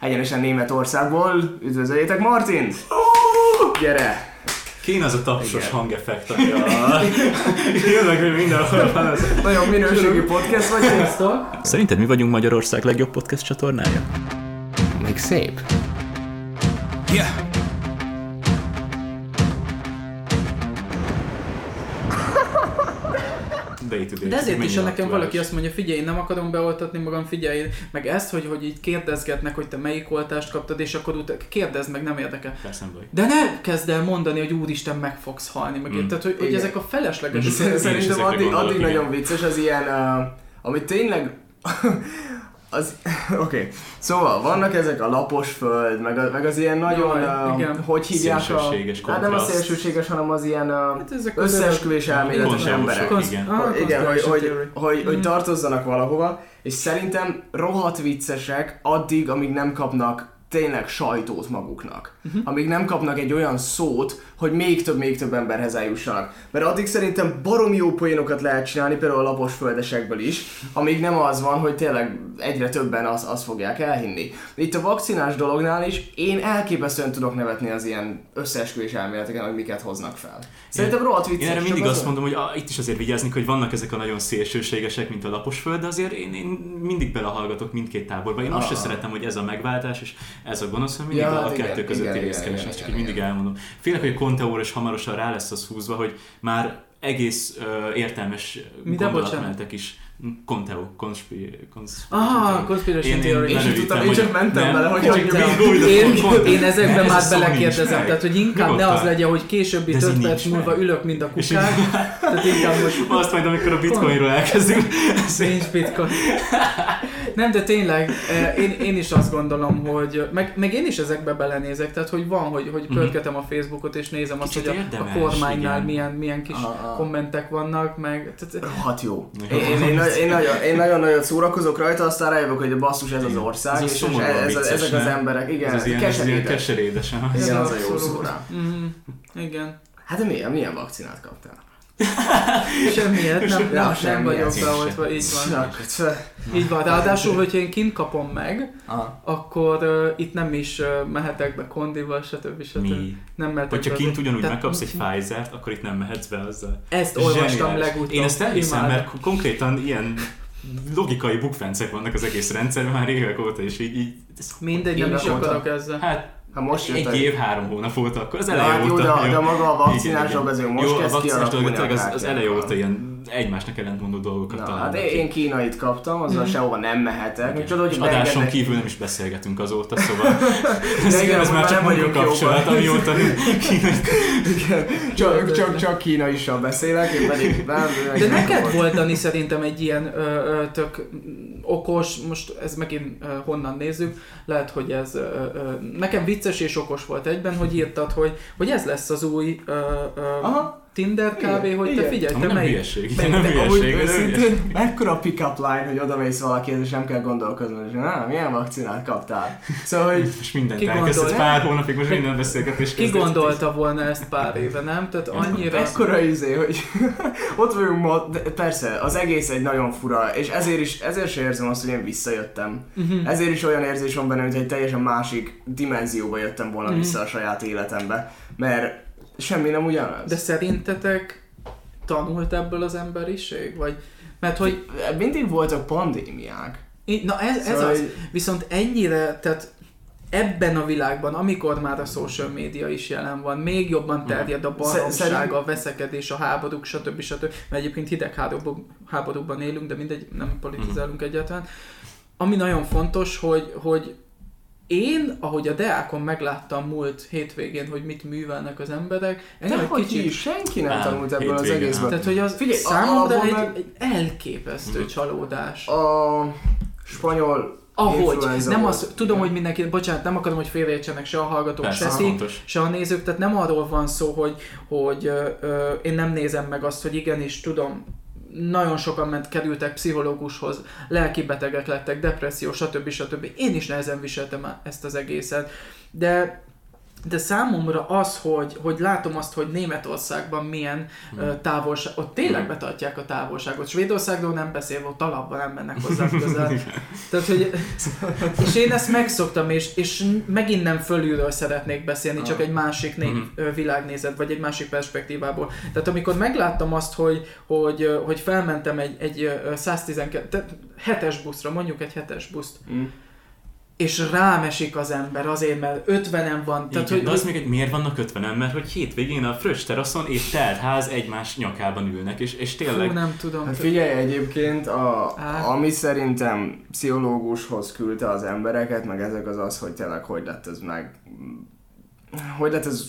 egyenesen Németországból. Üdvözöljétek Martint! Gyere! Kéne az a tapsos Igen. hangeffekt, ami a... Jönnek, hogy mindenhol van az. Nagyon minőségi podcast vagy, sziasztok! Szerinted mi vagyunk Magyarország legjobb podcast csatornája? Még szép. Yeah. Day. De ezért is, ha nekem valaki azt mondja, figyelj, én nem akarom beoltatni magam, figyelj, meg ezt, hogy, hogy így kérdezgetnek, hogy te melyik oltást kaptad, és akkor utána kérdezd meg, nem érdekel. Persze. De ne kezd el mondani, hogy úristen, meg fogsz halni, meg mm. tehát, hogy, hogy ezek a felesleges. Szerintem addig, addig nagyon vicces az ilyen, uh, amit tényleg az, oké. Okay. Szóval vannak ezek a lapos föld, meg, a, meg az ilyen nagyon, Jaj, uh, igen. hogy hívják a... Hát nem a szélsőséges, hanem az ilyen uh, hát összeesküvés elméletes emberek. Konsz... Igen, ah, igen hogy, hogy, hogy, hogy mm. tartozzanak valahova, és szerintem rohadt viccesek addig, amíg nem kapnak tényleg sajtót maguknak. Uh-huh. Amíg nem kapnak egy olyan szót, hogy még több, még több emberhez eljussanak. Mert addig szerintem barom jó poénokat lehet csinálni, például a lapos földesekből is, amíg nem az van, hogy tényleg egyre többen azt az fogják elhinni. Itt a vakcinás dolognál is én elképesztően tudok nevetni az ilyen összeesküvés elméleteken, hogy miket hoznak fel. Szerintem rohadt vicces. Én erre mindig azt mondom, hogy a, itt is azért vigyázni, hogy vannak ezek a nagyon szélsőségesek, mint a lapos föld, de azért én, én mindig belehallgatok mindkét táborba. Én azt sem szeretem, hogy ez a megváltás, és ez a gonosz, hanem mindig ja, a, a kettő közötti részkeresés, csak így mindig elmondom. Félek, hogy a Conteóra is hamarosan rá lesz az húzva, hogy már egész uh, értelmes gondolatmenetek is Conteo, conspiracy. Aha, conspiracy theory. Én sem tudtam, én csak mentem bele, hogy én, én ezekben már belekérdezem, tehát hogy inkább ne az legyen, hogy későbbi több perc múlva ülök, mint a kukák. Tehát inkább most... Azt majd, amikor a bitcoinról elkezdünk. Nincs bitcoin. Nem, de tényleg, eh, én, én is azt gondolom, hogy, meg, meg én is ezekbe belenézek, tehát hogy van, hogy, hogy mhm. pörgetem a Facebookot és nézem azt, hogy a, a kormánynál milyen, milyen kis kommentek vannak, meg... Tehát, Rohadt jó. Én, én, én, én, nagyon, én nagyon nagyot szórakozok rajta, aztán rájövök, hogy a basszus ez az ország, ez és, és ez, ez, ezek az emberek, igen, ez, ilyen, keserédes. Ez keserédes. Igen, az a jó szóra. Mm, igen. Hát de milyen, milyen vakcinát kaptál? Semmiért, nem, nem, nem vagyok beoltva, így van. Így van, ráadásul, hogyha én kint kapom meg, Aha. akkor uh, itt nem is uh, mehetek be kondival, stb. stb. Mi? Nem mehetek Hogyha kint ugyanúgy Tehát, megkapsz egy Pfizer-t, akkor itt nem mehetsz be azzal. Ezt olvastam legutóbb. Én ezt elhiszem, mert konkrétan ilyen logikai bukfencek vannak az egész rendszerben már évek óta, és így... így Mindegy, nem is akarok ezzel. Hát ha most jött egy év, három hónap volt akkor, az eleje hát, óta. Jó, de, de maga a vakcinás azért most jó, kezd a vakcinás dolog, az, az eleje óta ilyen egymásnak ellentmondó dolgokat Na, találnak. Hát én kínait kaptam, azzal mm. sehova nem mehetek. Okay. Csoda, hogy adáson rengeteg... kívül nem is beszélgetünk azóta, szóval ez, igen, ez már csak mondjuk kapcsolat, amióta igen, csak, csak, csak kínaissal beszélek, én pedig nem, De neked volt, Dani, szerintem egy ilyen ö, ö, tök okos, most ez megint ö, honnan nézzük, lehet, hogy ez ö, ö, nekem vicces és okos volt egyben, hogy írtad, hogy, hogy ez lesz az új ö, ö, Aha Tinder kb, igen, hogy igen. te figyelj, te melyik... Hülyeség, melyik, nem hülyeség, őszintén, mekkora pick-up line, hogy odamész valaki, és nem kell gondolkozni, hogy na, milyen vakcinát kaptál. Szóval, hogy... És mindent elkezdesz pár hónapig, most minden beszélgetés Ki gondolta volna ezt pár éve, nem? Tehát annyira... Ekkora izé, hogy ott vagyunk ma, de persze, az egész egy nagyon fura, és ezért is, ezért sem érzem azt, hogy én visszajöttem. Uh-huh. Ezért is olyan érzés van benne, hogy egy teljesen másik dimenzióba jöttem volna uh-huh. vissza a saját életembe. Mert Semmi nem ugyanaz. De szerintetek tanult ebből az emberiség? Vagy, mert hogy... Mindig voltak pandémiák. Na ez, ez szóval, az. Viszont ennyire, tehát ebben a világban, amikor már a social média is jelen van, még jobban terjed a baromság, a veszekedés, a háborúk, stb. stb. Mert egyébként hidegháborúban háborúban élünk, de mindegy, nem politizálunk egyáltalán. Ami nagyon fontos, hogy, hogy én, ahogy a Deákon megláttam múlt hétvégén, hogy mit művelnek az emberek, De egy kicsit... Is, senki nem, nem tanult ebből az egészből. Tehát, hogy az Figyelj, számomra egy, meg... egy elképesztő csalódás. A spanyol ahogy, nem az, tudom, hogy mindenki, bocsánat, nem akarom, hogy félreértsenek se a hallgatók, Persze, se ti, se a nézők, tehát nem arról van szó, hogy, hogy ö, ö, én nem nézem meg azt, hogy igenis tudom, nagyon sokan ment, kerültek pszichológushoz, lelki betegek lettek, depresszió, stb. stb. Én is nehezen viseltem ezt az egészet. De de számomra az, hogy, hogy látom azt, hogy Németországban milyen hmm. távolság, ott tényleg hmm. betartják a távolságot. Svédországról nem beszélve, ott alapban nem mennek hozzá közel. Tehát, hogy, és én ezt megszoktam, és, és megint nem fölülről szeretnék beszélni, csak egy másik nép, hmm. világnézet, vagy egy másik perspektívából. Tehát amikor megláttam azt, hogy, hogy, hogy felmentem egy, egy 112, hetes buszra, mondjuk egy hetes buszt, hmm és rámesik az ember azért, mert 50-en van. Tehát, Igen, hogy, de az még egy miért vannak 50-en? Mert hogy hétvégén a fröccs teraszon és ház egymás nyakában ülnek, és, és tényleg... Fú, nem tudom. Hát figyelj, egyébként, a, ami szerintem pszichológushoz küldte az embereket, meg ezek az az, hogy tényleg hogy lett ez meg hogy lett ez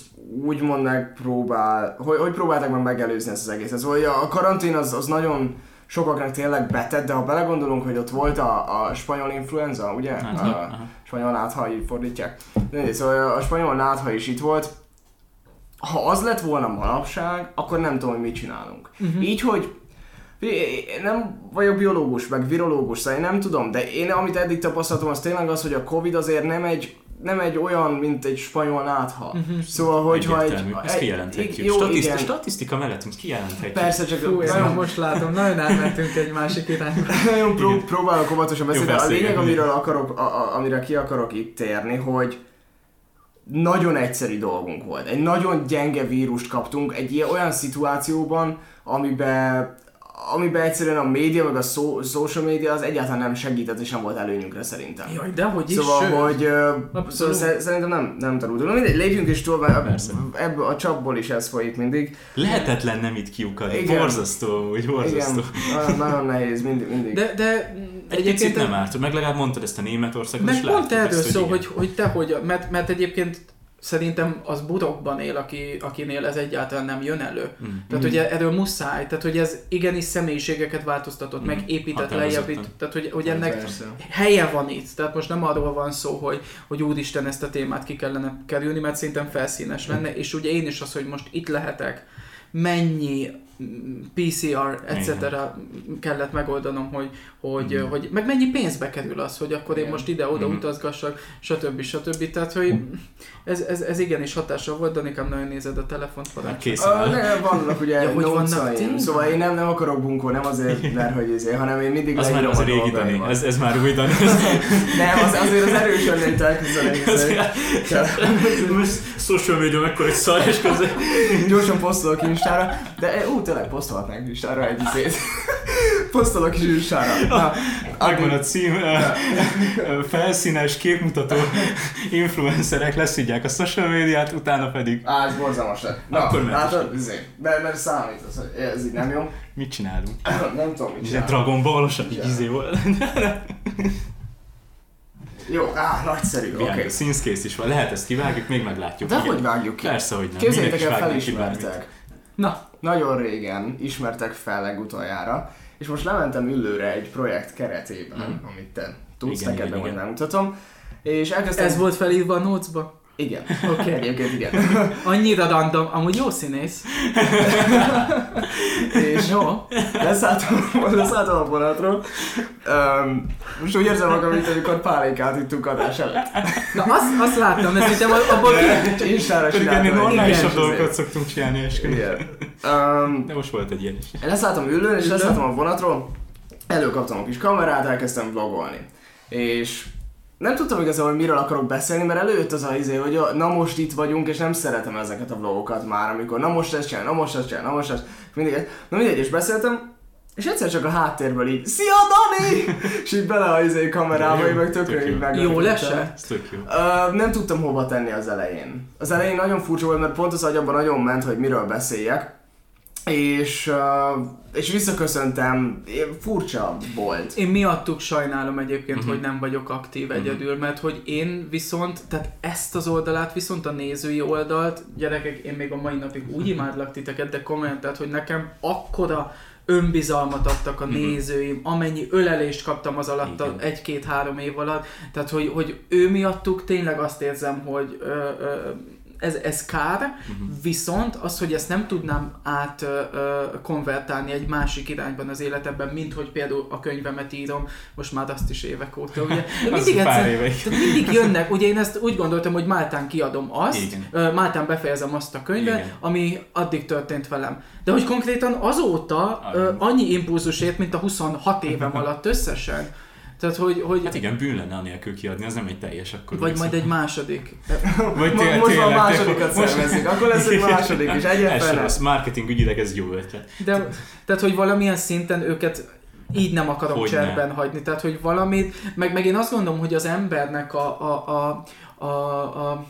úgymond megpróbál, hogy, hogy próbálták meg megelőzni ezt az egészet. Szóval a karantén az, az nagyon sokaknak tényleg betett, de ha belegondolunk, hogy ott volt a, a spanyol influenza, ugye? Hát, a, a spanyol nátha, így fordítják. De, szóval a spanyol nátha is itt volt. Ha az lett volna manapság, akkor nem tudom, hogy mit csinálunk. Uh-huh. Így, hogy nem vagyok biológus, meg virológus, szóval én nem tudom, de én amit eddig tapasztaltam, az tényleg az, hogy a Covid azért nem egy nem egy olyan, mint egy spanyol nátha. Uh-huh. Szóval, hogyha egy... Ezt kijelenthetjük. Jó, Statiszt- igen. Statisztika mellettünk kijelenthetjük. Persze, csak Fú, nagyon most látom, nagyon átmentünk egy másik irányba. nagyon pró- próbálok óvatosan beszélni, a lényeg, amiről akarok, a, a, amire ki akarok itt térni, hogy nagyon egyszerű dolgunk volt. Egy nagyon gyenge vírust kaptunk egy ilyen olyan szituációban, amiben amiben egyszerűen a média, meg a so, social media az egyáltalán nem segített, és nem volt előnyünkre szerintem. Jaj, de hogy is. Szóval, sőt. hogy uh, szóval szerintem nem, nem tanultunk. Mindegy, lépjünk is mert ebből a csapból is ez folyik mindig. Lehetetlen nem itt kiukadni, Igen. borzasztó, úgy borzasztó. Igen, nagyon nehéz, mindig. mindig. De, de egy picit nem árt, meg legalább mondtad ezt a Németországot, Meg pont erről szó, hogy, hogy te hogy, mert, mert egyébként szerintem az budokban él, aki, akinél ez egyáltalán nem jön elő. Mm. Tehát, hogy erről muszáj, tehát, hogy ez igenis személyiségeket változtatott, mm. meg épített, lejjebb, tehát, hogy, hogy ennek Persze. helye van itt. Tehát most nem arról van szó, hogy, hogy úristen ezt a témát ki kellene kerülni, mert szerintem felszínes lenne, mm. és ugye én is az, hogy most itt lehetek, mennyi PCR, etc. kellett megoldanom, hogy, hogy, mm. hogy, meg mennyi pénzbe kerül az, hogy akkor én most ide-oda mm. utazgassak, stb. stb. Tehát, hogy ez, ez, ez igenis hatással volt, de nekem nagyon nézed a telefont parancsol. Készen. Uh, ne, vannak ugye ja, hogy vannak szóval én nem, nem akarok bunkó, nem azért, mert hogy ezért, hanem én mindig Az már az a régi Dani, ez, ez már új Dani. nem, az, azért az erősen lényt elküzdeni. Most social media mekkora egy szar, és közben... Gyorsan posztolok Instára, de ú, tényleg posztolhatnánk Instára egy izét. Posztolok is Instára. Megvan a cím, felszínes, képmutató influencerek leszidják a social médiát, utána pedig... Á, ez borzalmas lett. Na, Akkor izé, mert, mert számít az, hogy ez így nem jó. Mit csinálunk? nem tudom, mit csinálunk. Dragon Ball-osan így izé volt. Jó, á, nagyszerű, oké. Okay. Színszkész is van, lehet ezt kivágjuk, még meglátjuk. De hogy vágjuk ki? Persze, hogy nem. Képzeljétek el, felismertek. Na. Nagyon régen ismertek fel legutoljára, és most lementem ülőre egy projekt keretében, mm. amit te tudsz, igen, neked igen, igen. mutatom. És elkezdtem... Ez volt felírva a notesba? Igen. Oké. Okay. Egyébként igen. Annyira random, amúgy jó színész. és jó. Leszálltam, leszálltam a vonatról. Um, most úgy érzem magam, mint amikor pálinkát ittunk adás előtt. Na azt, azt láttam, ezt hittem abból ki... Instára csináltam. Igen, normálisabb dolgokat szoktunk csinálni, és um, De most volt egy ilyen is. Leszálltam ülőn, és leszálltam a vonatról, előkaptam a kis kamerát, elkezdtem vlogolni. És nem tudtam igazából, hogy miről akarok beszélni, mert előjött az a izé, hogy na most itt vagyunk, és nem szeretem ezeket a vlogokat már, amikor na most ezt csinál, na most ezt csinál, na most ezt, mindig, na mindegy, és beszéltem, és egyszer csak a háttérből így, Szia Dani! és így bele a izé kamerába, meg tökre így meg. Jó lese? Uh, nem tudtam hova tenni az elején. Az elején nagyon furcsa volt, mert pont az agyamban nagyon ment, hogy miről beszéljek és, és visszaköszöntem, furcsa volt. Én miattuk sajnálom egyébként, uh-huh. hogy nem vagyok aktív uh-huh. egyedül, mert hogy én viszont, tehát ezt az oldalát, viszont a nézői oldalt, gyerekek, én még a mai napig úgy imádlak titeket, de komolyan, tehát hogy nekem akkora önbizalmat adtak a uh-huh. nézőim, amennyi ölelést kaptam az alatt a egy-két-három év alatt, tehát hogy, hogy ő miattuk tényleg azt érzem, hogy ö, ö, ez, ez kár, uh-huh. viszont az, hogy ezt nem tudnám át konvertálni egy másik irányban az életemben, mint hogy például a könyvemet írom, most már azt is évek óta, ugye. Mindig, egyszer, mindig jönnek, ugye én ezt úgy gondoltam, hogy Máltán kiadom azt, Igen. Máltán befejezem azt a könyvet, Igen. ami addig történt velem. De hogy konkrétan azóta uh, annyi impulzusért, mint a 26 évem alatt összesen. Tehát, hogy, hogy... Hát igen, bűn lenne anélkül kiadni, az nem egy teljes akkor. Vagy majd egy második. Vagy tél, most már a másodikat szervezik, akkor lesz egy második is. Egyébként ez marketing ügyileg ez jó ötlet. De, tehát, hogy valamilyen szinten őket így nem akarom hogy cserben ne. hagyni. Tehát, hogy valamit, meg, meg én azt gondolom, hogy az embernek a, a, a, a, a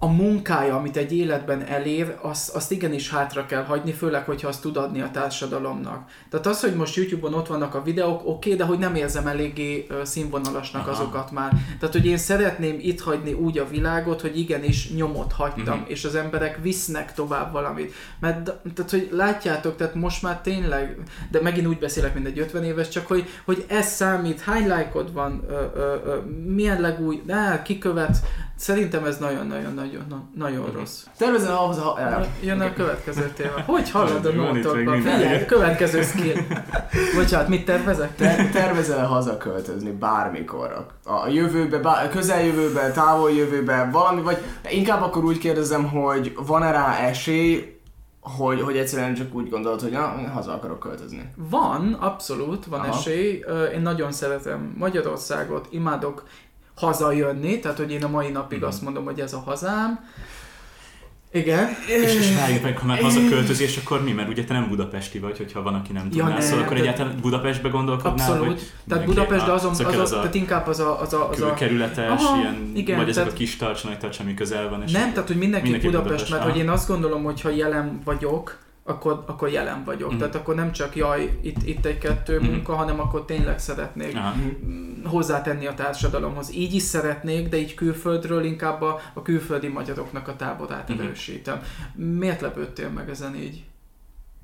a munkája, amit egy életben elér, azt, azt igenis hátra kell hagyni, főleg, hogyha azt tud adni a társadalomnak. Tehát az, hogy most YouTube-on ott vannak a videók, oké, okay, de hogy nem érzem eléggé színvonalasnak Aha. azokat már. Tehát, hogy én szeretném itt hagyni úgy a világot, hogy igenis nyomot hagytam, uh-huh. és az emberek visznek tovább valamit. Mert, tehát, hogy látjátok, tehát most már tényleg, de megint úgy beszélek, mint egy 50 éves, csak hogy, hogy ez számít, hány lájkod van, ö, ö, ö, milyen legúj, de kikövet, Szerintem ez nagyon-nagyon-nagyon nagyon mhm. rossz. Tervezel haza... Jön a következő téma. Hogy hallod a nótokban? Következő skill. Bocsánat, mit tervezek? Ter- tervezel hazaköltözni bármikor? A jövőbe, bár, közeljövőbe, távoljövőbe, valami, vagy inkább akkor úgy kérdezem, hogy van-e rá esély, hogy, hogy egyszerűen csak úgy gondolod, hogy na, haza akarok költözni. Van, abszolút, van Aha. esély. Én nagyon szeretem Magyarországot, imádok hazajönni, tehát hogy én a mai napig mm-hmm. azt mondom, hogy ez a hazám. Igen. És, és várjuk meg, ha már hazaköltözés, akkor mi? Mert ugye te nem budapesti vagy, hogyha van, aki nem tudná, ja, szóval akkor egyáltalán Budapestbe gondolkodnál? Abszolút. Hogy tehát Budapest, de azon, az, az, a, tehát inkább az a... Az a, az a kerületes, aha, ilyen, igen, vagy ezek a kis tarts, nagy tarts, ami közel van. És nem, tehát hogy mindenki, mindenki Budapest, Budapest, mert aha. hogy én azt gondolom, hogy ha jelen vagyok, akkor, akkor jelen vagyok. Mm. Tehát akkor nem csak jaj, itt, itt egy-kettő mm. munka, hanem akkor tényleg szeretnék Aha. hozzátenni a társadalomhoz. Így is szeretnék, de így külföldről inkább a, a külföldi magyaroknak a táborát mm. erősítem. Miért lepődtél meg ezen így?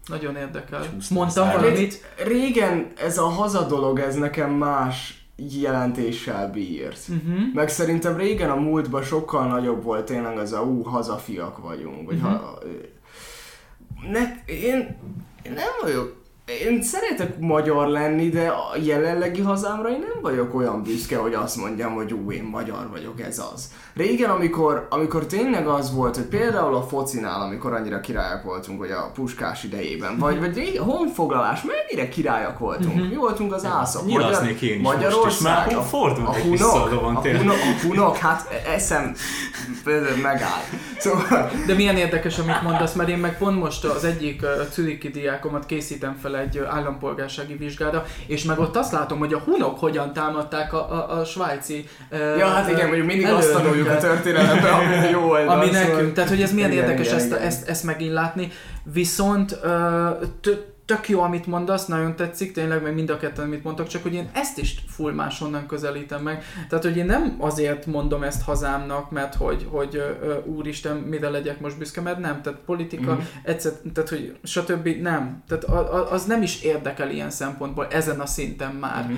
Nagyon érdekel. Csúsztam Mondtam valamit. Régen ez a haza dolog, ez nekem más jelentéssel bírt. Uh-huh. Meg szerintem régen a múltban sokkal nagyobb volt tényleg az a ú, hazafiak vagyunk, vagy uh-huh. ha, ne, én, én nem vagyok én szeretek magyar lenni, de a jelenlegi hazámra én nem vagyok olyan büszke, hogy azt mondjam, hogy ú, én magyar vagyok, ez az. Régen, amikor, amikor tényleg az volt, hogy például a focinál, amikor annyira királyok voltunk, hogy a puskás idejében, vagy, vagy régen, a honfoglalás, mennyire királyok voltunk? Mi voltunk az ászok? Nyilasznék én is Magyarország, most, és már fordul a hunok, a, hunok, a hunok, hát eszem megáll. Szóval... De milyen érdekes, amit mondasz, mert én meg pont most az egyik a Czüriki diákomat készítem fel egy állampolgársági vizsgára, és meg ott azt látom, hogy a hunok hogyan támadták a, a, a svájci Ja, hát igen, mondjuk mindig azt tanuljuk a történelemben, ami jó oldal. Ami nekünk, szóval... tehát hogy ez milyen igen, érdekes igen, ezt, igen. Ezt, ezt megint látni. Viszont tök jó, amit mondasz, nagyon tetszik, tényleg, meg mind a ketten, amit mondtak, csak hogy én ezt is full máshonnan közelítem meg. Tehát, hogy én nem azért mondom ezt hazámnak, mert hogy, hogy uh, úristen, mire legyek most büszke, mert nem, tehát politika, mm-hmm. egyszer, tehát, hogy stb. nem. Tehát az nem is érdekel ilyen szempontból, ezen a szinten már. Mm-hmm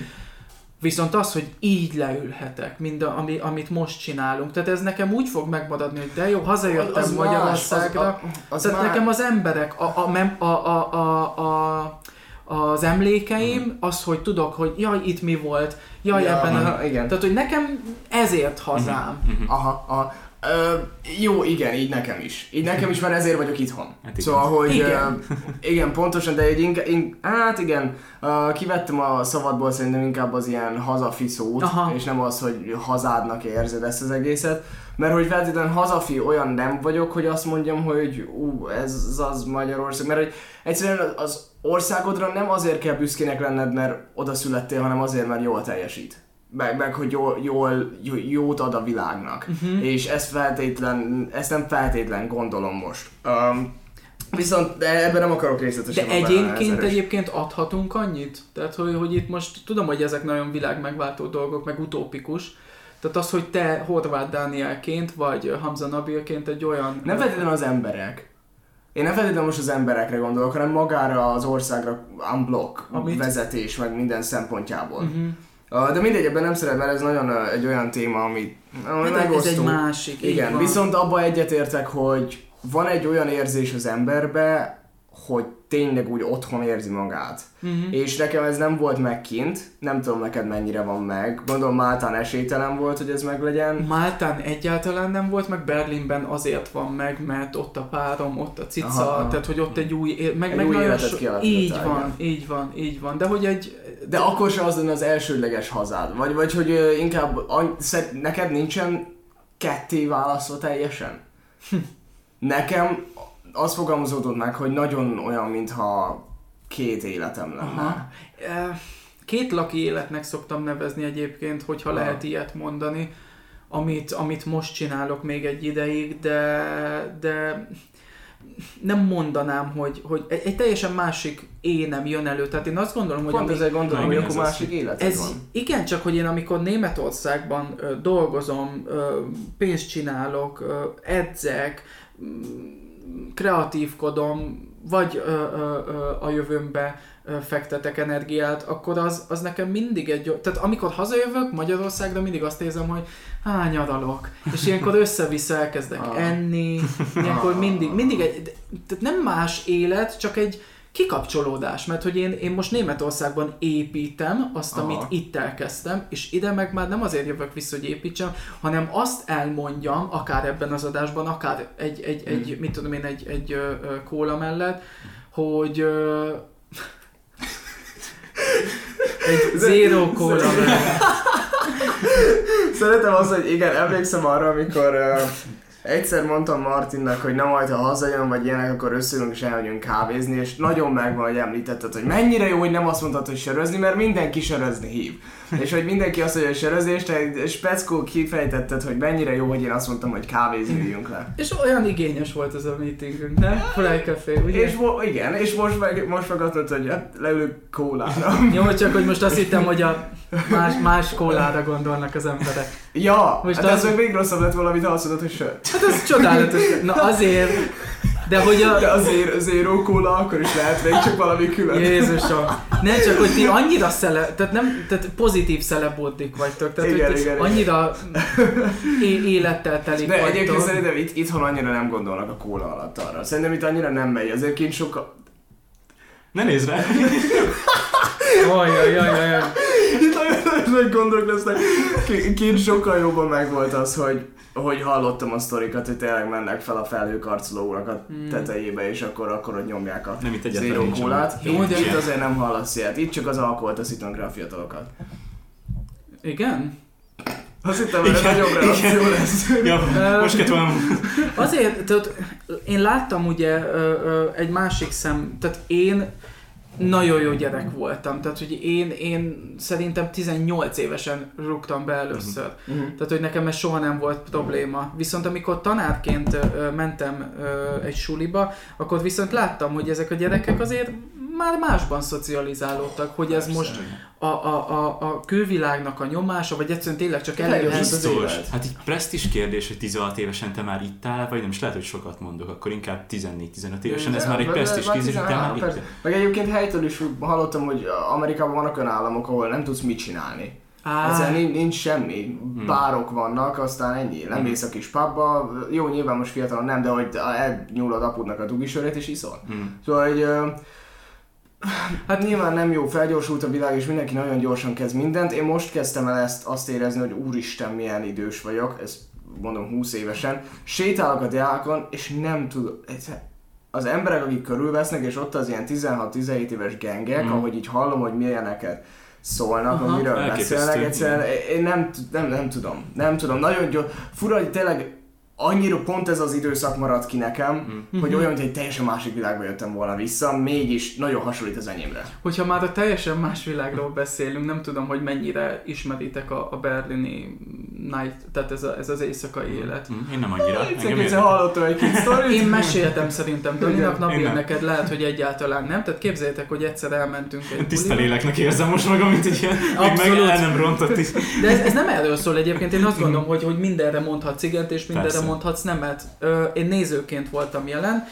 Viszont az, hogy így leülhetek, mind a, ami, amit most csinálunk, tehát ez nekem úgy fog megmaradni, hogy de jó, hazajöttem az Magyarországra, más, az, az, az tehát már... nekem az emberek, a, a, a, a, a, a, az emlékeim, uh-huh. az, hogy tudok, hogy jaj, itt mi volt, jaj, ja, ebben aha, a... Igen. Tehát, hogy nekem ezért hazám. Uh-huh. Aha, aha. Ö, jó, igen, így nekem is. Így nekem is, mert ezért vagyok itthon. Hát szóval, hogy igen. Uh, igen, pontosan, de egy inkább, in, hát igen, uh, kivettem a szavadból szerintem inkább az ilyen hazafi szót, Aha. és nem az, hogy hazádnak érzed ezt az egészet. Mert hogy feltétlenül hazafi olyan nem vagyok, hogy azt mondjam, hogy ú, ez az Magyarország. Mert hogy egyszerűen az országodra nem azért kell büszkének lenned, mert oda születtél, hanem azért, mert jól teljesít meg, meg hogy jól, jól, jót ad a világnak. Uh-huh. És ezt, feltétlen, ezt nem feltétlen gondolom most. Um, Viszont de ebben nem akarok részletesen De egyébként egyébként adhatunk annyit? Tehát, hogy, hogy itt most tudom, hogy ezek nagyon világ megváltó dolgok, meg utópikus, tehát az, hogy te Horváth Dánielként, vagy Hamza Nabilként egy olyan... Nem feltétlenül az emberek. Én nem feltétlenül most az emberekre gondolok, hanem magára az országra unblock Amit... vezetés, meg minden szempontjából. Uh-huh. De mindegy, ebben nem szeret, mert ez nagyon egy olyan téma, ami hát ez egy másik. Igen, viszont abban egyetértek, hogy van egy olyan érzés az emberbe, hogy tényleg úgy otthon érzi magát. Uh-huh. És nekem ez nem volt meg kint, nem tudom neked mennyire van meg. Gondolom Máltán esélytelen volt, hogy ez meg legyen. Máltán egyáltalán nem volt, meg Berlinben azért van meg, mert ott a párom, ott a cica, Aha. tehát hogy ott egy új, meg, egy meg új életet so... Így van, így van, így van, de hogy egy... De akkor se az lenne az elsődleges hazád, vagy, vagy hogy inkább neked nincsen ketté választva teljesen? Nekem az fogalmazódott meg, hogy nagyon olyan, mintha két életem lenne. Aha. Két laki életnek szoktam nevezni egyébként, hogyha Aha. lehet ilyet mondani, amit, amit most csinálok még egy ideig, de, de nem mondanám, hogy, hogy egy, egy teljesen másik énem jön elő. Tehát én azt gondolom, hogy... Pont ezzel gondolom, hogy akkor másik élet ez, van. Igen, csak hogy én amikor Németországban ö, dolgozom, ö, pénzt csinálok, ö, edzek, kreatívkodom, vagy ö, ö, ö, a jövőmbe ö, fektetek energiát, akkor az, az nekem mindig egy... Tehát amikor hazajövök Magyarországra, mindig azt érzem, hogy há, nyaralok. És ilyenkor össze-vissza elkezdek ah. enni, ilyenkor ah. mindig, mindig egy... Tehát nem más élet, csak egy, kikapcsolódás, mert hogy én, én most Németországban építem azt, Aha. amit itt elkezdtem, és ide meg már nem azért jövök vissza, hogy építsem, hanem azt elmondjam, akár ebben az adásban, akár egy, egy, hmm. egy mit tudom én, egy, egy ö, ö, kóla mellett, hogy ö, egy zero kóla mellett. Szeretem azt, hogy igen, emlékszem arra, amikor uh, egyszer mondtam Martinnak, hogy nem majd, ha hazajön, vagy ilyenek, akkor összülünk és elmegyünk kávézni, és nagyon megvan, hogy említetted, hogy mennyire jó, hogy nem azt mondtad, hogy sörözni, mert mindenki sörözni hív. És hogy mindenki azt mondja, hogy sörözni, és te speckó kifejtetted, hogy mennyire jó, hogy én azt mondtam, hogy kávézni üljünk le. És olyan igényes volt ez a meetingünk, ne? Fly Café, ugye? És mo- igen, és most meg, most meg azt hogy hát leülök kólára. jó, csak hogy most azt hittem, hogy a más, más kólára gondolnak az emberek. Ja, most hát az... ez még rosszabb lett valamit, ha azt mondod, hogy sör. Hát ez csodálatos. Na azért, de hogy a... De azért az zero cola akkor is lehet még csak valami külön. Jézusom. Nem csak, hogy ti annyira szele, tehát nem, tehát pozitív szelebódik vagytok, tehát igen, hogy igen, annyira igen. élettel telik De vagytok. egyébként szerintem itt, itthon annyira nem gondolnak a kóla alatt arra. Szerintem itt annyira nem megy, azért kint sokkal... Ne nézd rá! Ajajajajaj. Itt nagyon nagy gondok lesznek. Kint sokkal jobban megvolt az, hogy hogy hallottam a sztorikat, hogy tényleg mennek fel a felhőkarcoló urakat hmm. tetejébe, és akkor, akkor ott nyomják a nem itt zero kólát. Jó, de itt azért nem hallasz ilyet. Itt csak az alkoholt taszítanak rá a fiatalokat. Igen? Azt hittem, hogy nagyobb reakció lesz. ja, most kettem. Azért, tehát én láttam ugye egy másik szem, tehát én nagyon jó gyerek voltam, tehát hogy én, én szerintem 18 évesen rúgtam be először. Uh-huh. Tehát, hogy nekem ez soha nem volt probléma. Viszont amikor tanárként mentem egy suliba, akkor viszont láttam, hogy ezek a gyerekek azért már másban szocializálódtak, hogy ez most a, a, a, a külvilágnak a nyomása, vagy egyszerűen tényleg csak elég az élet. Hát így presztis kérdés, hogy 16 évesen te már itt áll, vagy nem is lehet, hogy sokat mondok, akkor inkább 14-15 évesen, ez már egy presztis kérdés, hogy te már itt Meg egyébként helytől is hallottam, hogy Amerikában vannak olyan államok, ahol nem tudsz mit csinálni. Ezzel nincs, nincs semmi. Hmm. Bárok vannak, aztán ennyi. Nem hmm. mész a kis pubba. Jó, nyilván most fiatalon nem, de hogy elnyúlod apudnak a dugisörét és iszol. Hmm. Szóval, hogy Hát nyilván nem jó, felgyorsult a világ, és mindenki nagyon gyorsan kezd mindent. Én most kezdtem el ezt azt érezni, hogy úristen, milyen idős vagyok, ez mondom 20 évesen. Sétálok a diákon, és nem tudom, az emberek, akik körülvesznek, és ott az ilyen 16-17 éves gengek, mm. ahogy így hallom, hogy milyeneket szólnak, Aha, miről beszélnek, egyszerűen én nem, nem, nem tudom, nem tudom, nagyon gyors, fura, hogy tényleg annyira pont ez az időszak maradt ki nekem, mm. hogy olyan, hogy egy teljesen másik világba jöttem volna vissza, mégis nagyon hasonlít az enyémre. Hogyha már a teljesen más világról beszélünk, nem tudom, hogy mennyire ismeritek a, a berlini night, tehát ez, a, ez az éjszakai mm. élet. Mm. Én nem annyira. Egyszer hallottam egy kis sztorit. Én meséltem szerintem Daninak, Nabi, neked lehet, hogy egyáltalán nem. Tehát képzeljétek, hogy egyszer elmentünk egy Tiszta léleknek érzem most magam, mint egy ilyen, meg el nem rontott is. De ez, ez, nem erről szól egyébként, én azt gondolom, hogy, hogy mindenre mondhatsz igent, és mindenre mondhatsz nemet. Én nézőként voltam jelen,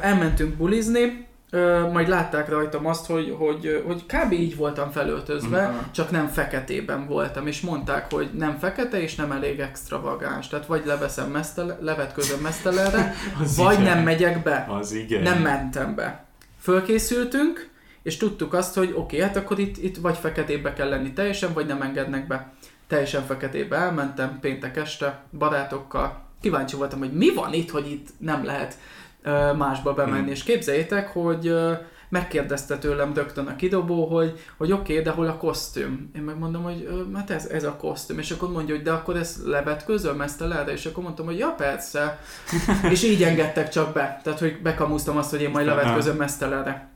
elmentünk bulizni, Ö, majd látták rajtam azt, hogy, hogy, hogy kb. így voltam felöltözve, uh-huh. csak nem feketében voltam, és mondták, hogy nem fekete, és nem elég extravagáns. Tehát vagy leveszem mesztele, levetközöm mesztelenre, vagy igen. nem megyek be. Az igen. Nem mentem be. Fölkészültünk, és tudtuk azt, hogy oké, okay, hát akkor itt, itt vagy feketébe kell lenni teljesen, vagy nem engednek be. Teljesen feketébe elmentem péntek este barátokkal. Kíváncsi voltam, hogy mi van itt, hogy itt nem lehet másba bemenni. Mm. És képzeljétek, hogy megkérdezte tőlem rögtön a kidobó, hogy, hogy oké, okay, de hol a kosztüm? Én megmondom, hogy hát ez, ez a kosztüm. És akkor mondja, hogy de akkor ez levetközöm ezt a le, és akkor mondtam, hogy ja persze. és így engedtek csak be. Tehát, hogy bekamusztam azt, hogy én majd levetközöm ezt a le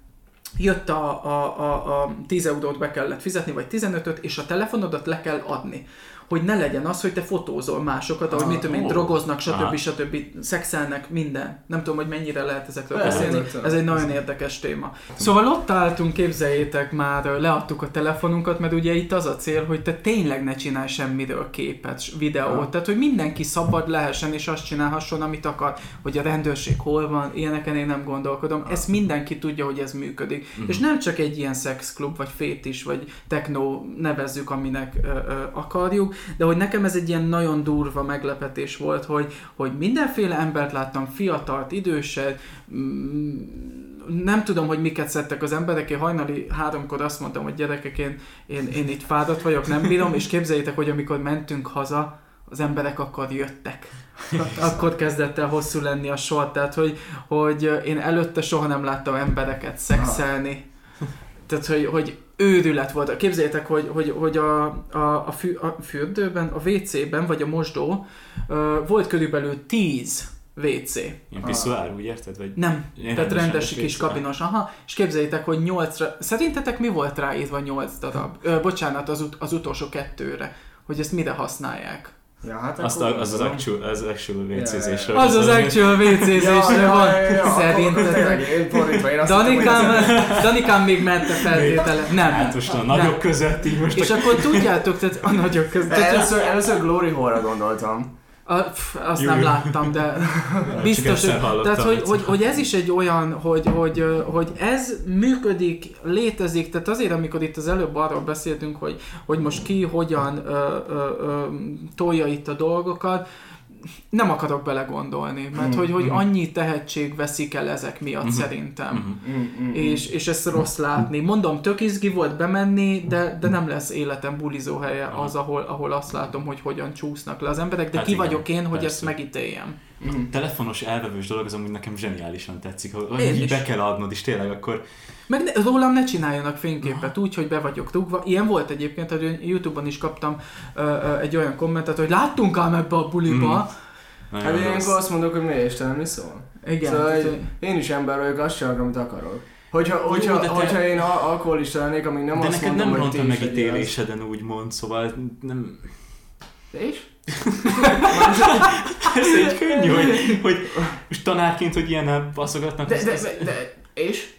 jött a, a, a, a 10 eurót be kellett fizetni, vagy 15-öt, és a telefonodat le kell adni hogy ne legyen az, hogy te fotózol másokat, ahogy ah, mit tudom én, drogoznak, stb. Ah. stb. szexelnek, minden. Nem tudom, hogy mennyire lehet ezekről beszélni. Ez egy nagyon érdekes téma. Szóval ott álltunk, képzeljétek már, leadtuk a telefonunkat, mert ugye itt az a cél, hogy te tényleg ne csinálj semmiről képet, videót. Ah. Tehát, hogy mindenki szabad lehessen és azt csinálhasson, amit akar, hogy a rendőrség hol van, ilyeneken én nem gondolkodom. Ah. Ezt mindenki tudja, hogy ez működik. Mm. És nem csak egy ilyen szexklub, vagy fétis, vagy techno nevezzük, aminek ö, ö, akarjuk, de hogy nekem ez egy ilyen nagyon durva meglepetés volt, hogy, hogy mindenféle embert láttam, fiatalt, időset, mm, nem tudom, hogy miket szedtek az emberek, én hajnali háromkor azt mondtam, hogy gyerekek, én, én, én itt fáradt vagyok, nem bírom, és képzeljétek, hogy amikor mentünk haza, az emberek akkor jöttek. Akkor kezdett el hosszú lenni a sor, tehát hogy, hogy én előtte soha nem láttam embereket szexelni. Tehát, hogy, hogy őrület volt. Képzeljétek, hogy, hogy, hogy a, a, a, fü, a fürdőben, a WC-ben, vagy a mosdó uh, volt körülbelül 10 WC. Ilyen piszuár, úgy érted? Vagy nem, tehát rendes kis kabinos, aha, és képzeljétek, hogy 8-ra, szerintetek mi volt ráírva 8 darab? Ö, bocsánat, az, ut- az utolsó kettőre, hogy ezt mire használják? Ja, hát Azt a, az, az actual, az actual WC-zésre. Ja. Az az actual WC-zésre ja, van. Ja, ja, Szerintetek. Danikám, Danikám még mente feltétele. Nem. Hát most a nagyok nem. között így most. És akkor tudjátok, tehát a nagyok között. Először, először Glory Hole-ra gondoltam. A, pff, azt Júj. nem láttam, de biztos, hogy, tehát, hogy, hogy, hogy, ez is egy olyan, hogy, hogy, hogy ez működik, létezik, tehát azért, amikor itt az előbb arról beszéltünk, hogy, hogy most ki hogyan ö, ö, ö, tolja itt a dolgokat, nem akarok belegondolni, mert mm, hogy, hogy mm. annyi tehetség veszik el ezek miatt mm szerintem. Mm, mm, mm, és, és ezt rossz látni. Mondom, tök izgi volt bemenni, de, de nem lesz életem bulizó helye az, ahol, ahol azt látom, hogy hogyan csúsznak le az emberek, de hát ki igen, vagyok én, hogy persze. ezt megítéljem. Mm. Telefonos elvevős dolog az amúgy nekem zseniálisan tetszik. Hogy be kell adnod, és tényleg akkor meg ne, rólam ne csináljanak fényképet úgy, hogy be vagyok rúgva. Ilyen volt egyébként, hogy Youtube-on is kaptam uh, uh, egy olyan kommentet, hogy láttunk ám ebbe a buliba. Mm. Hát ilyenkor azt mondok, hogy mi Istenem, mi szól? Igen. Szóval hát, hogy én is ember vagyok, azt csinálok, amit akarok. Hogyha, Jó, hogyha, te... hogyha én alkoholista lennék, amíg nem de azt mondom, nem hogy a megítéléseden úgy mond, szóval nem... De és? Ez egy könnyű, hogy, hogy most tanárként, hogy ilyen baszogatnak. De, de, de, de, és?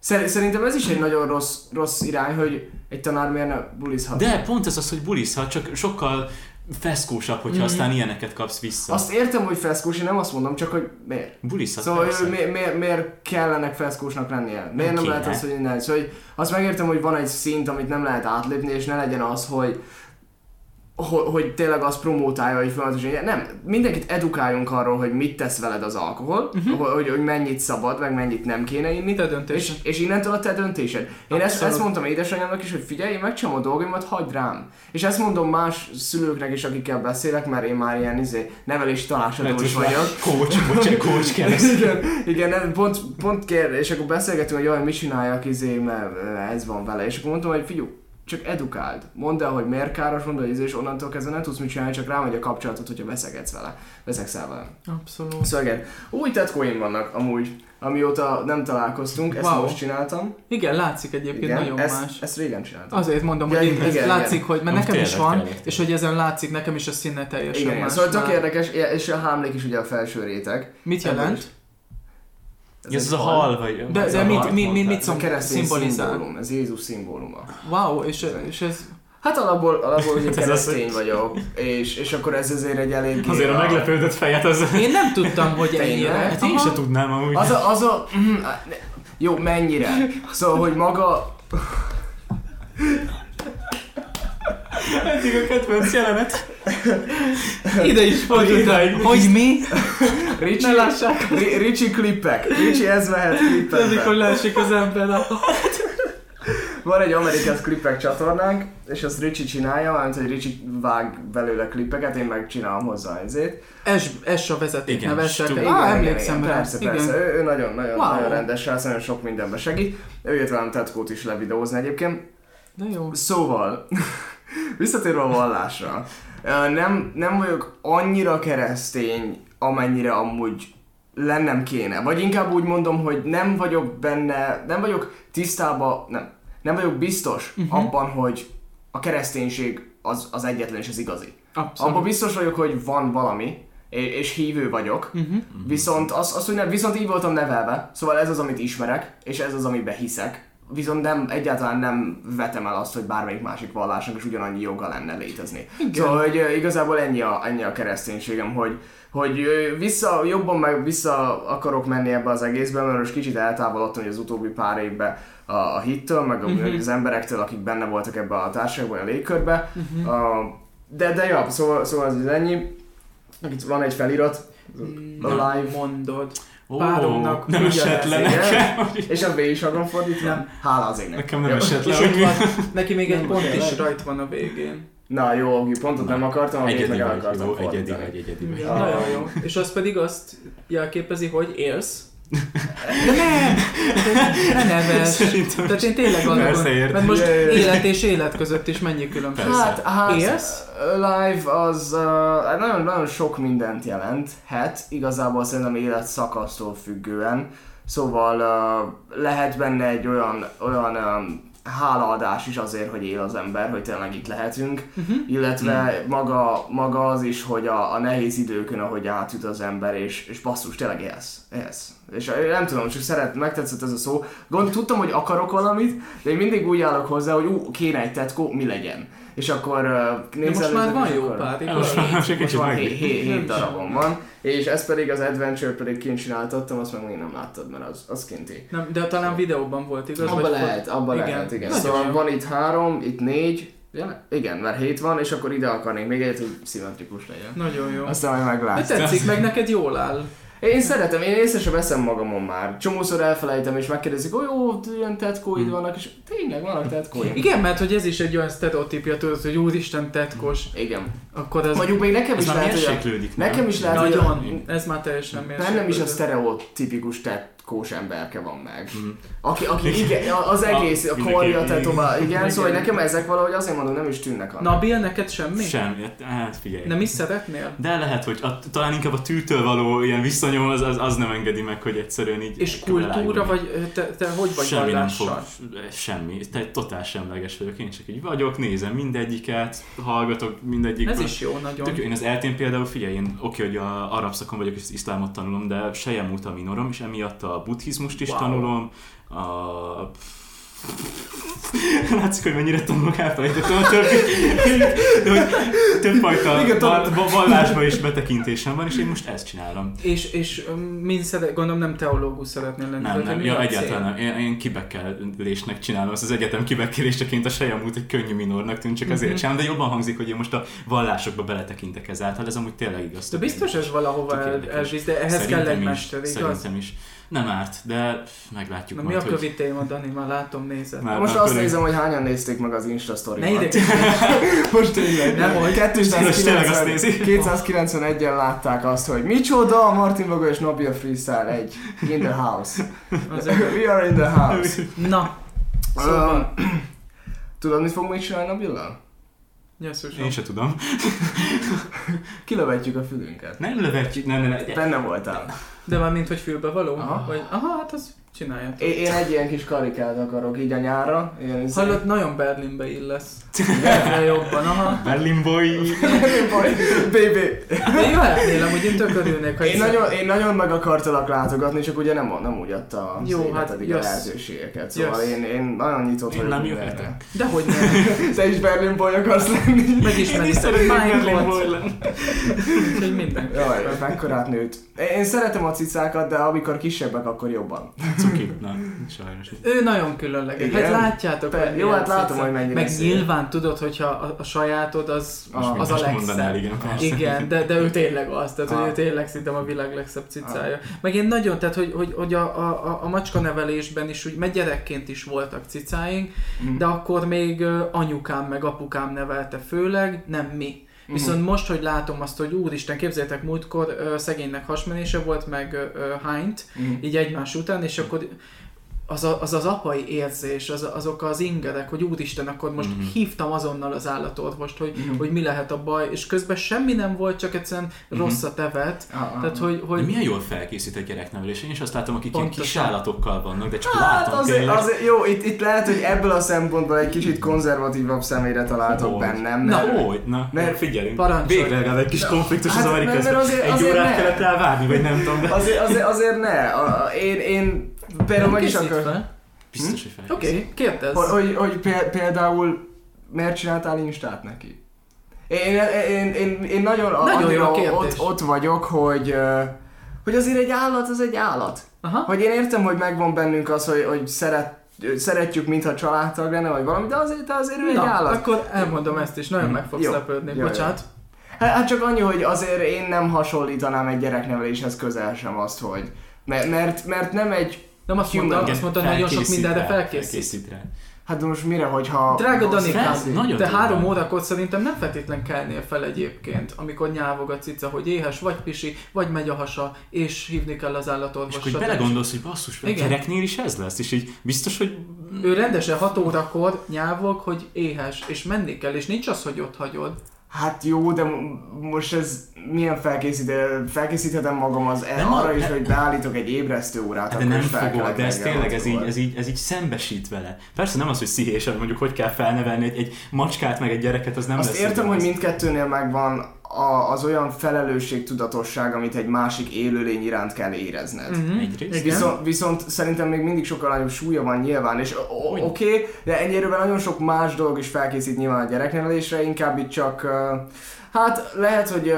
Szerintem ez is egy nagyon rossz, rossz irány, hogy egy tanár miért ne bulizhat. De pont ez az, hogy bulizhat, csak sokkal feszkósabb, hogyha mm. aztán ilyeneket kapsz vissza. Azt értem, hogy feszkós, én nem azt mondom, csak hogy miért. Bulizhat Szóval hogy miért, miért, miért kellenek feszkósnak lennie? Miért nem, nem lehet az, hogy ne? Szóval hogy azt megértem, hogy van egy szint, amit nem lehet átlépni, és ne legyen az, hogy hogy tényleg az promótálja, hogy folyamatosan, nem, mindenkit edukáljunk arról, hogy mit tesz veled az alkohol, uh-huh. hogy, hogy mennyit szabad, meg mennyit nem kéne inni. Te döntés. És, és innentől a te döntésed. Én ezt, ezt mondtam édesanyámnak is, hogy figyelj, én megcsom a dolgaimat, hagyd rám. És ezt mondom más szülőknek is, akikkel beszélek, mert én már ilyen izé, nevelési tanácsadó is vagyok. Coach, bocsánat, coach kell. igen, igen, pont, pont kér, és akkor beszélgetünk, hogy jaj, mit csináljak izé, mert ez van vele. És akkor mondtam, hogy figyelj, csak edukáld. Mondd el, hogy miért káros, mondd el, hogy és onnantól kezdve nem tudsz mit csinálni, csak rámegy a kapcsolatot, hogyha veszekedsz vele. Veszekszel vele. Abszolút. Szóval igen, új tetkóim vannak amúgy, amióta nem találkoztunk, ezt wow. most csináltam. Igen, látszik egyébként igen, nagyon ezt, más. Ezt régen csináltam. Azért mondom, ja, hogy igen, igen, látszik, igen. hogy mert most nekem is van, kellett. és hogy ezen látszik, nekem is a színe teljesen igen, más. Szóval tök érdekes, és a hámlék is ugye a felső réteg. Mit jelent? Ez, ez a hal, vagy... De, de mit, mit, mit, mit keresztény szimbólum, ez Jézus szimbóluma. Wow, és, és ez... Hát alapból, alapból ugye keresztény vagyok, és, és akkor ez azért egy elég... Azért a meglepődött fejet az... Én nem tudtam, hogy ennyire. Hát én sem tudnám amúgy. Az a, az a, Jó, mennyire? Szóval, hogy maga... Eddig a kedvenc jelenet. Ide is fog idáig. Hogy mi? Ricsi, ne lássák. Ricsi klippek. Ricsi ez mehet klippekbe. Amikor leesik az ember a van egy Amerikás klippek csatornánk, és azt Ricsi csinálja, mert hogy Ricsi vág belőle klippeket, én meg csinálom hozzá ezért. Es, es a vezeték igen, nevesek. Igen, ah, emlékszem igen, persze, igen. persze. Ő, ő nagyon, nagyon, wow. nagyon rendes rá, nagyon sok mindenben segít. Ő jött velem tetkót is levideózni egyébként. De jó. Szóval, visszatérve a vallásra. Nem, nem vagyok annyira keresztény, amennyire amúgy lennem kéne. Vagy inkább úgy mondom, hogy nem vagyok benne, nem vagyok tisztában, nem, nem vagyok biztos uh-huh. abban, hogy a kereszténység az, az egyetlen és az igazi. Abszolút. Abban biztos vagyok, hogy van valami, és hívő vagyok, uh-huh. viszont az, az, hogy nem, viszont így voltam nevelve, szóval ez az, amit ismerek, és ez az, amiben hiszek, viszont nem, egyáltalán nem vetem el azt, hogy bármelyik másik vallásnak is ugyanannyi joga lenne létezni. Igen. Szóval, hogy igazából ennyi a, ennyi a kereszténységem, hogy, hogy vissza, jobban meg vissza akarok menni ebbe az egészbe, mert most kicsit eltávolodtam az utóbbi pár évben a, a hittől, meg uh-huh. az emberektől, akik benne voltak ebbe a társaságban, a légkörbe. Uh-huh. Uh, de, de ja, szóval, szóval ez ennyi. Itt van egy felirat, a live. mondod. Páromnak nem esett le nekem. És a B is agam fordítva? Nem. Hála az égnek. Nekem nem esett le. neki még egy pont is rajt van a végén. Na jó, pontot nem akartam, amit meg el akartam jó, egyedi vagy, egyedi vagy. Nagyon jó. És az pedig azt jelképezi, hogy élsz, de nem! Ne neves! Tehát én tényleg gondolom, mert most élet és élet között is mennyi különbség. Hát, hát Élsz? live az uh, nagyon, nagyon sok mindent jelent, hát igazából szerintem élet szakasztól függően. Szóval uh, lehet benne egy olyan, olyan um, hálaadás is azért, hogy él az ember, hogy tényleg itt lehetünk, uh-huh. illetve uh-huh. maga, maga az is, hogy a, a nehéz időkön, ahogy átjut az ember, és, és basszus, tényleg élsz, élsz. És nem tudom, csak szeret, megtetszett ez a szó. Gond, tudtam, hogy akarok valamit, de én mindig úgy állok hozzá, hogy ú, kéne egy tetkó, mi legyen és akkor uh, nézel, most már van jó pár, most, most, most már 7 darabon van, és ez pedig az Adventure pedig kint csináltattam, azt meg még nem láttad, mert az, az kinti. Nem, de talán videóban volt, igaz? Abba lehet, abba igen. lehet, igen. Nagyon szóval jó. van itt három, itt négy, Ja, igen, mert hét van, és akkor ide akarnék még egyet, hogy szimmetrikus legyen. Nagyon jó. Aztán majd meglátsz. De tetszik, meg neked jól áll. Én szeretem, én észre sem veszem magamon már. Csomószor elfelejtem, és megkérdezik, hogy jó, ilyen tetkóid hmm. vannak, és tényleg vannak tetkóid. Igen, mert hogy ez is egy olyan sztereotípia, tudod, hogy úristen tetkos. Igen. Akkor ez... Mondjuk még nekem is lehet, hogy... Nekem is lehet, Nagyon. hogy... Ez már teljesen Bennem is a sztereotípikus tet kós emberke van meg. Mm. Aki, aki igen, az egész, a, a korja tetová, igen, igen, szóval nekem ezek valahogy azért mondom, nem is tűnnek annak. Na, Bill, neked semmi? Semmi, hát, hát figyelj. Nem is szeretnél? De lehet, hogy a, talán inkább a tűtől való ilyen viszonyom az, az, az nem engedi meg, hogy egyszerűen így... És kultúra, vagy te, te hogy vagy Semmi nem fog, semmi, te totál semleges vagyok, én csak így vagyok, nézem mindegyiket, hallgatok mindegyikben. Ez is jó, nagyon. Tök, én az eltén például, figyelj, én oké, hogy a arab szakon vagyok, és az iszlámot tanulom, de se múlt a minorom, és emiatt a buddhizmust is wow. tanulom, a Látszik, hogy mennyire tanulok, elfelejtettem a többi. De hogy többfajta vallásba is betekintésem van, és én most ezt csinálom. És, és mint szeret, gondolom nem teológus szeretnél lenni. Nem, nem, ja, egyáltalán nem. Én, én kibekkelésnek csinálom, az, az egyetem kibekkeléseként a sejemút egy könnyű minornak tűnt, csak azért uh-huh. sem, de jobban hangzik, hogy én most a vallásokba beletekintek ezáltal, ez amúgy tényleg igaz. De biztos ez valahova elvisz, de ehhez kell egy mester, igaz? Szerintem is. Nem árt, de meglátjuk Na, majd, mi a kövi hogy... téma, Dani? Már látom, nézed. Már, Most már azt nézem, hogy hányan nézték meg az Insta story Ne ide Most tényleg. Nem, hogy 291-en látták azt, hogy micsoda Martin Logo és Nobia Freestyle egy in the house. We are in the house. Na, szóval. Um, tudod, mit fogunk még csinálni Nobillal? Én se tudom. Kilövetjük a fülünket. Nem lövetjük, nem, nem, nem. Benne voltál. De már mint hogy fülbe való? Aha. Vagy, aha, hát az csinálja. Én, én egy ilyen kis karikát akarok így a nyárra. Hallod, szépen... nagyon Berlinbe illesz. Egyre jobban, aha. Berlin boy. Berlin boy, baby. De jöhetnél, amúgy én tök örülnék, ha én nagyon, én nagyon meg akartalak látogatni, csak ugye nem, nem úgy adta a Jó, hát eddig a lehetőségeket. Szóval én, én nagyon nyitott vagyok. Én nem jöhetek. De hogy nem. Te is Berlin boy akarsz lenni. Megismeri szerint Berlin boy lenni. Úgyhogy minden. Jaj, mekkorát nőtt. Én szeretem a cicákat, de amikor kisebbek, akkor jobban. Cuki, na, sajnos. Ő nagyon különleges. Hát látjátok, Pe, hogy Jó, hát látom, hogy mennyire Meg szél. nyilván tudod, hogyha a, a sajátod az, ah, az a legszebb. igen, igen de, de ő tényleg az, tehát ah. hogy ő tényleg szinte a világ legszebb cicája. Ah. Meg én nagyon, tehát hogy, hogy, hogy a, a, a macska nevelésben is, úgy, meg gyerekként is voltak cicáink, mm. de akkor még anyukám meg apukám nevelte főleg, nem mi. Uh-huh. Viszont most, hogy látom azt, hogy úristen, képzeljétek, múltkor ö, szegénynek hasmenése volt, meg ö, Heint, uh-huh. így egymás után, és akkor az, a, az az apai érzés, az, azok az ingerek, hogy úristen, akkor most mm-hmm. hívtam azonnal az állatorvost, hogy, mm-hmm. hogy mi lehet a baj, és közben semmi nem volt, csak egyszerűen mm-hmm. rosszat evett. Ah, Tehát, hogy, hogy... De milyen jól felkészített gyereknevelés. Én is azt látom, akik ilyen kis állatokkal vannak, de csak hát látom azért, tényleg. azért, jó, itt, itt lehet, hogy ebből a szempontból egy kicsit konzervatívabb személyre találtok bennem. Mert, na, hogy, na, mert figyelünk. Parancsolj. Végre legalább egy kis konfliktus hát, az Amerikában. Azért, azért, egy órát ne. kellett elvárni, vagy nem tudom. De... Azért, azért, azért ne. A, én, én például meg is akar... Biztos, hogy Oké, okay, kérdezz. Hogy, hogy, például miért csináltál Instát neki? Én, én, én, én nagyon, nagyon jó ott, ott vagyok, hogy, hogy azért egy állat az egy állat. Aha. Hogy én értem, hogy megvan bennünk az, hogy, hogy szeret, szeretjük, mintha családtag lenne, vagy valami, de azért, azért ő egy állat. akkor elmondom ezt is, nagyon hmm. meg fogsz lepődni. Jó, Bocsánat. Jó. Hát, hát csak annyi, hogy azért én nem hasonlítanám egy gyerekneveléshez közel sem azt, hogy mert, mert, mert nem egy nem azt mondta, azt mondta, hogy nagyon sok mindenre felkészít. felkészít rá. Hát de most mire, hogyha... Drága Danikám, te három órakor szerintem nem feltétlen kelnél fel egyébként, amikor nyávog a cica, hogy éhes, vagy pisi, vagy megy a hasa, és hívni kell az állatorvosra. És hogy belegondolsz, hogy basszus, a gyereknél is ez lesz, és így biztos, hogy... Ő rendesen hat órakor nyávog, hogy éhes, és menni kell, és nincs az, hogy ott hagyod. Hát jó, de most ez milyen felkészíthetem magam az nem arra a, is, hogy beállítok egy ébresztő órát, de nem fogod, de ez tényleg, ez így, ez, így, ez így szembesít vele. Persze nem az, hogy szíhésen mondjuk, hogy kell felnevelni egy, egy macskát, meg egy gyereket, az nem Azt lesz értem, hogy mindkettőnél megvan a, az olyan felelősségtudatosság, amit egy másik élőlény iránt kell érezned. Mm-hmm. Viszont, viszont szerintem még mindig sokkal nagyobb súlya van nyilván, és oké, okay, de ennyire nagyon sok más dolog is felkészít nyilván a gyereknevelésre, inkább itt csak uh, Hát lehet, hogy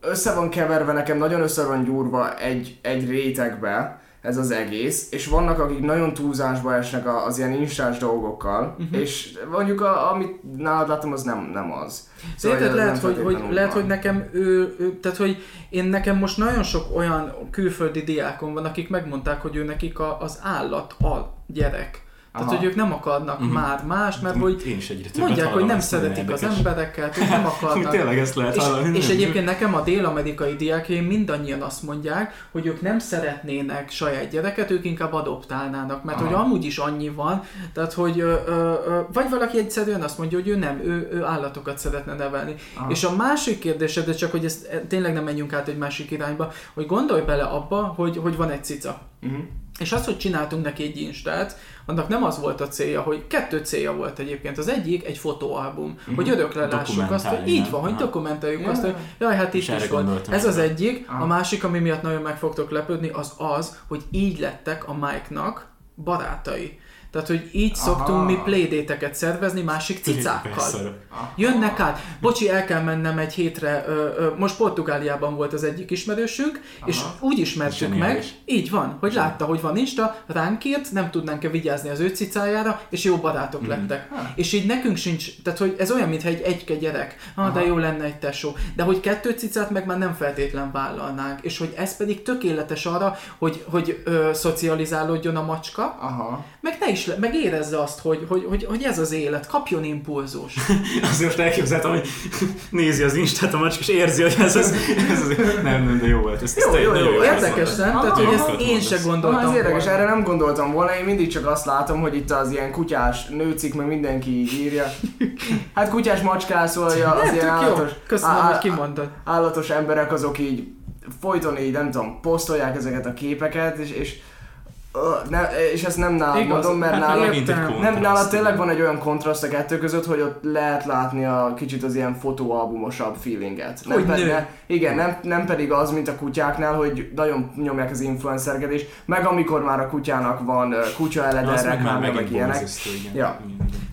össze van keverve, nekem nagyon össze van gyúrva egy, egy rétegbe, ez az egész, és vannak, akik nagyon túlzásba esnek az ilyen instás dolgokkal, uh-huh. és mondjuk a, amit nálad láttam, az nem, nem az. Szóval Érted, lehet, hogy, hogy, lehet, hogy nekem ő, ő, tehát hogy én nekem most nagyon sok olyan külföldi diákom van, akik megmondták, hogy ő nekik a, az állat a gyerek. Tehát, Aha. hogy ők nem akarnak uh-huh. már más, mert hogy Én is egyre mondják, hogy nem szeretik az embereket, hogy nem akarnak. Tényleg ezt lehet és, hallani. És egyébként nekem a dél-amerikai diákjaim mindannyian azt mondják, hogy ők nem szeretnének saját gyereket, ők inkább adoptálnának, mert Aha. hogy amúgy is annyi van, tehát hogy ö, ö, ö, vagy valaki egyszerűen azt mondja, hogy ő nem, ő, ő állatokat szeretne nevelni. Aha. És a másik kérdés, de csak hogy ezt tényleg nem menjünk át egy másik irányba, hogy gondolj bele abba, hogy, hogy van egy cica. Uh-huh. És az, hogy csináltunk neki egy instát, annak nem az volt a célja, hogy kettő célja volt egyébként. Az egyik egy fotóalbum, mm-hmm. hogy örökre lássuk azt, hogy így van, hogy dokumentáljuk azt, hogy jaj, hát itt is volt. Ez az egyik. Aha. A másik, ami miatt nagyon meg fogtok lepődni, az az, hogy így lettek a Mike-nak barátai. Tehát, hogy így Aha. szoktunk mi playdate szervezni másik cicákkal. Jönnek át. Bocsi, el kell mennem egy hétre. Most Portugáliában volt az egyik ismerősünk, Aha. és úgy ismertük meg, így van, hogy Zseniális. látta, hogy van Insta, ránk írt, nem tudnánk-e vigyázni az ő cicájára, és jó barátok mm. lettek. Ha. És így nekünk sincs, tehát hogy ez olyan, mintha egy egyke gyerek. Ah, de jó lenne egy tesó. De hogy kettő cicát meg már nem feltétlen vállalnánk, és hogy ez pedig tökéletes arra, hogy, hogy ö, szocializálódjon a macska, Aha. meg ne is is, meg érezze azt, hogy, hogy, hogy, hogy ez az élet, kapjon impulzus. Azért most elképzeltem, hogy nézi az Instát a macska, és érzi, hogy ez az, ez az nem, nem, de jó volt. Ez, jó, jó, jó, jó, érdekes, nem? Tehát, hogy ezt én se gondoltam Ez érdekes, erre nem gondoltam volna, én mindig csak azt látom, hogy itt az ilyen kutyás nőcik, meg mindenki így írja. Hát kutyás macskázolja, az ilyen állatos, Köszönöm, hogy kimondtad. Állatos emberek azok így folyton így, nem tudom, posztolják ezeket a képeket, és, és ne, és ezt nem nálad mondom, mert hát nálad, nem, nálad tényleg van egy olyan kontraszt a kettő között, hogy ott lehet látni a kicsit az ilyen fotóalbumosabb feelinget. Nem pedig, ne, igen, nem, nem pedig az, mint a kutyáknál, hogy nagyon nyomják az influencerkedést, meg amikor már a kutyának van kutya eleden reklámja, meg ilyenek. Ja.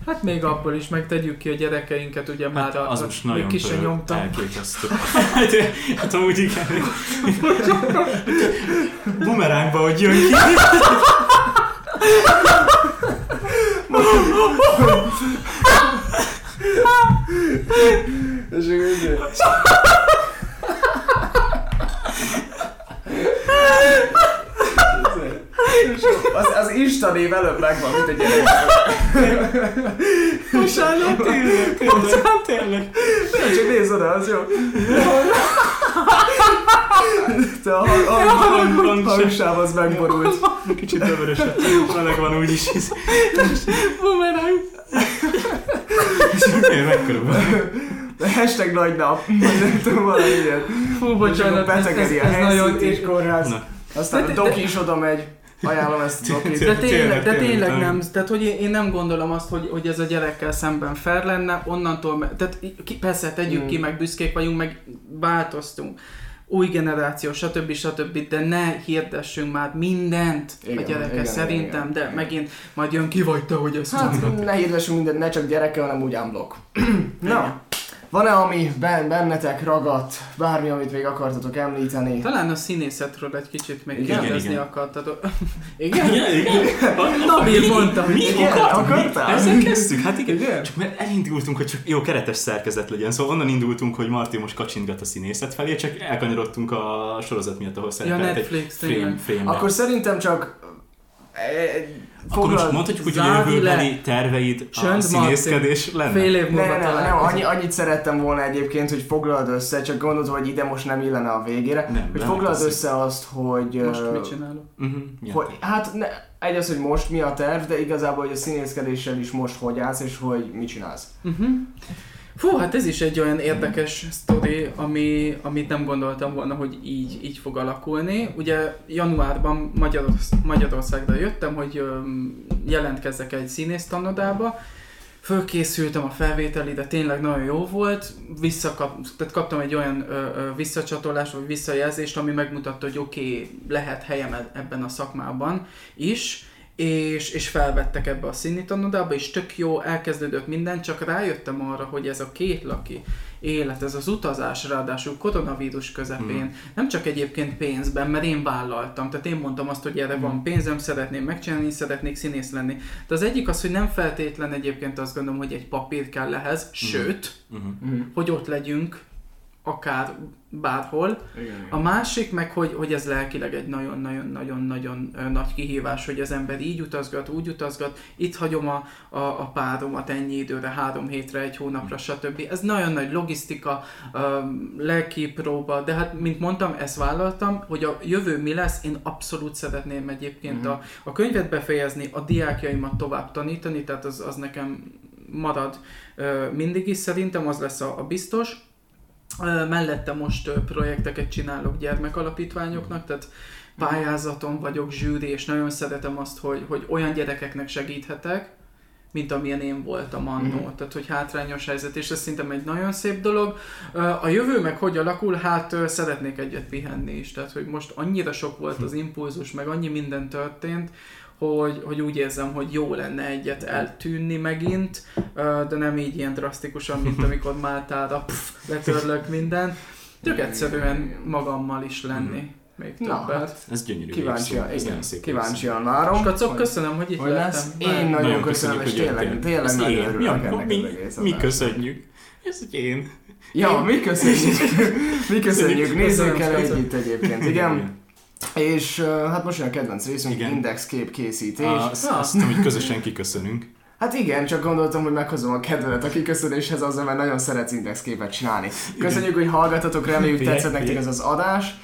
Hát még abból is megtegyük ki a gyerekeinket, ugye hát már az most nagyon ki sem nyomtam. Elképesztő. hát, hát amúgy igen. Bumerángba, hogy jön ki. És akkor az, az Insta név előbb megvan, mint egy gyerek. Bocsánat, tényleg, tényleg, tényleg. Nem, csak nézd oda, az jó. Te a hangsáv az megborult. Kicsit dövörösebb, meleg van úgyis. Bumerang. Miért mekkora Hashtag nagy nap. Nem tudom, valami ilyen. Fú, bocsánat, ez, ez, ez nagyon... És kórház. Aztán a doki is oda megy. Ajánlom ezt a dokit. De tényleg, de tényleg nem, tehát hogy én nem gondolom azt, hogy, hogy ez a gyerekkel szemben fair lenne, onnantól, tehát persze tegyük ki, meg büszkék vagyunk, meg változtunk új generáció, stb. stb. De ne hirdessünk már mindent igen, a gyerekkel igen, szerintem, igen, de igen. megint majd jön ki vagy te, hogy ezt hát, mondod. ne hirdessünk mindent, ne csak gyerekkel, hanem úgy unblock. Na, van-e, ami bennetek ragadt, bármi, amit még akartatok említeni? Talán a színészetről egy kicsit még igen, kérdezni igen. akartatok. igen? Igen, igen. Nabil mondta, hogy mi igen, akartál? Ezzel kezdtük, hát igen. igen. Csak mert elindultunk, hogy csak jó keretes szerkezet legyen, szóval onnan indultunk, hogy Marti most kacsintgat a színészet felé, csak elkanyarodtunk a sorozat miatt, ahol szerepelt ja, Netflix, egy frame, frame Akkor szerintem csak akkor most mondhatjuk, hogy a jövőbeli terveid a színészkedés lenne? Fél év múlva nem, nem, nem, annyi, annyit szerettem volna egyébként, hogy foglald össze, csak gondoltam, hogy ide most nem illene a végére, nem, hogy foglald össze azt, hogy... Most mit csinálok? Uh-huh, hogy, hát ne, egy az, hogy most mi a terv, de igazából, hogy a színészkedéssel is most hogy állsz, és hogy mit csinálsz. Uh-huh. Fú, hát ez is egy olyan érdekes sztori, ami, amit nem gondoltam volna, hogy így, így fog alakulni. Ugye januárban Magyarorsz- Magyarországra jöttem, hogy jelentkezzek egy színésztanodába, fölkészültem a felvételi, de tényleg nagyon jó volt. Visszakap, tehát kaptam egy olyan ö, ö, visszacsatolást, vagy visszajelzést, ami megmutatta, hogy oké, okay, lehet helyem ebben a szakmában is és, és felvettek ebbe a színitanodába, és tök jó, elkezdődött minden, csak rájöttem arra, hogy ez a két laki élet, ez az utazás, ráadásul koronavírus közepén, mm. nem csak egyébként pénzben, mert én vállaltam, tehát én mondtam azt, hogy erre mm. van pénzem, szeretném megcsinálni, szeretnék színész lenni. De az egyik az, hogy nem feltétlen egyébként azt gondolom, hogy egy papír kell ehhez, mm. sőt, mm. hogy ott legyünk, akár bárhol. Igen, igen. A másik meg, hogy, hogy ez lelkileg egy nagyon-nagyon-nagyon-nagyon nagy kihívás, hogy az ember így utazgat, úgy utazgat, itt hagyom a, a, a páromat ennyi időre, három hétre, egy hónapra, stb. Ez nagyon nagy logisztika, lelki próba, de hát, mint mondtam, ezt vállaltam, hogy a jövő mi lesz, én abszolút szeretném egyébként uh-huh. a, a könyvet befejezni, a diákjaimat tovább tanítani, tehát az, az nekem marad mindig is szerintem, az lesz a, a biztos Mellette most projekteket csinálok gyermekalapítványoknak, tehát pályázaton vagyok zsűri, és nagyon szeretem azt, hogy, hogy olyan gyerekeknek segíthetek, mint amilyen én voltam annó. Mm-hmm. Tehát, hogy hátrányos helyzet, és ez szerintem egy nagyon szép dolog. A jövő meg hogy alakul? Hát szeretnék egyet pihenni is. Tehát, hogy most annyira sok volt az impulzus, meg annyi minden történt, hogy, hogy úgy érzem, hogy jó lenne egyet eltűnni megint, de nem így ilyen drasztikusan, mint amikor Máltára pff, letörlök minden. Csak egyszerűen magammal is lenni. Még többet. Na, hát, ez gyönyörű Kíváncsian, igen, szép kíváncsian várom. Kacok, köszönöm, hogy itt hogy lettem. Én nagyon, nagyon köszönöm, és tényleg, tényleg nagyon örülök ennek mi, mi köszönjük. Ez én. Ja, mi köszönjük. mi köszönjük. Nézzük el együtt egyébként, igen. És hát most jön a kedvenc részünk, igen. index kép készítés. Ah, azt, azt tudom, hogy közösen kiköszönünk. Hát igen, csak gondoltam, hogy meghozom a kedvelet a kiköszönéshez azzal, mert nagyon szeretsz index képet csinálni. Köszönjük, igen. hogy hallgatotok, reméljük tetszett nektek ez az adás.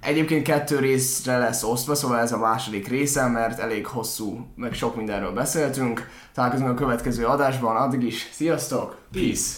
Egyébként kettő részre lesz osztva, szóval ez a második része, mert elég hosszú, meg sok mindenről beszéltünk. Találkozunk a következő adásban, addig is, sziasztok, peace!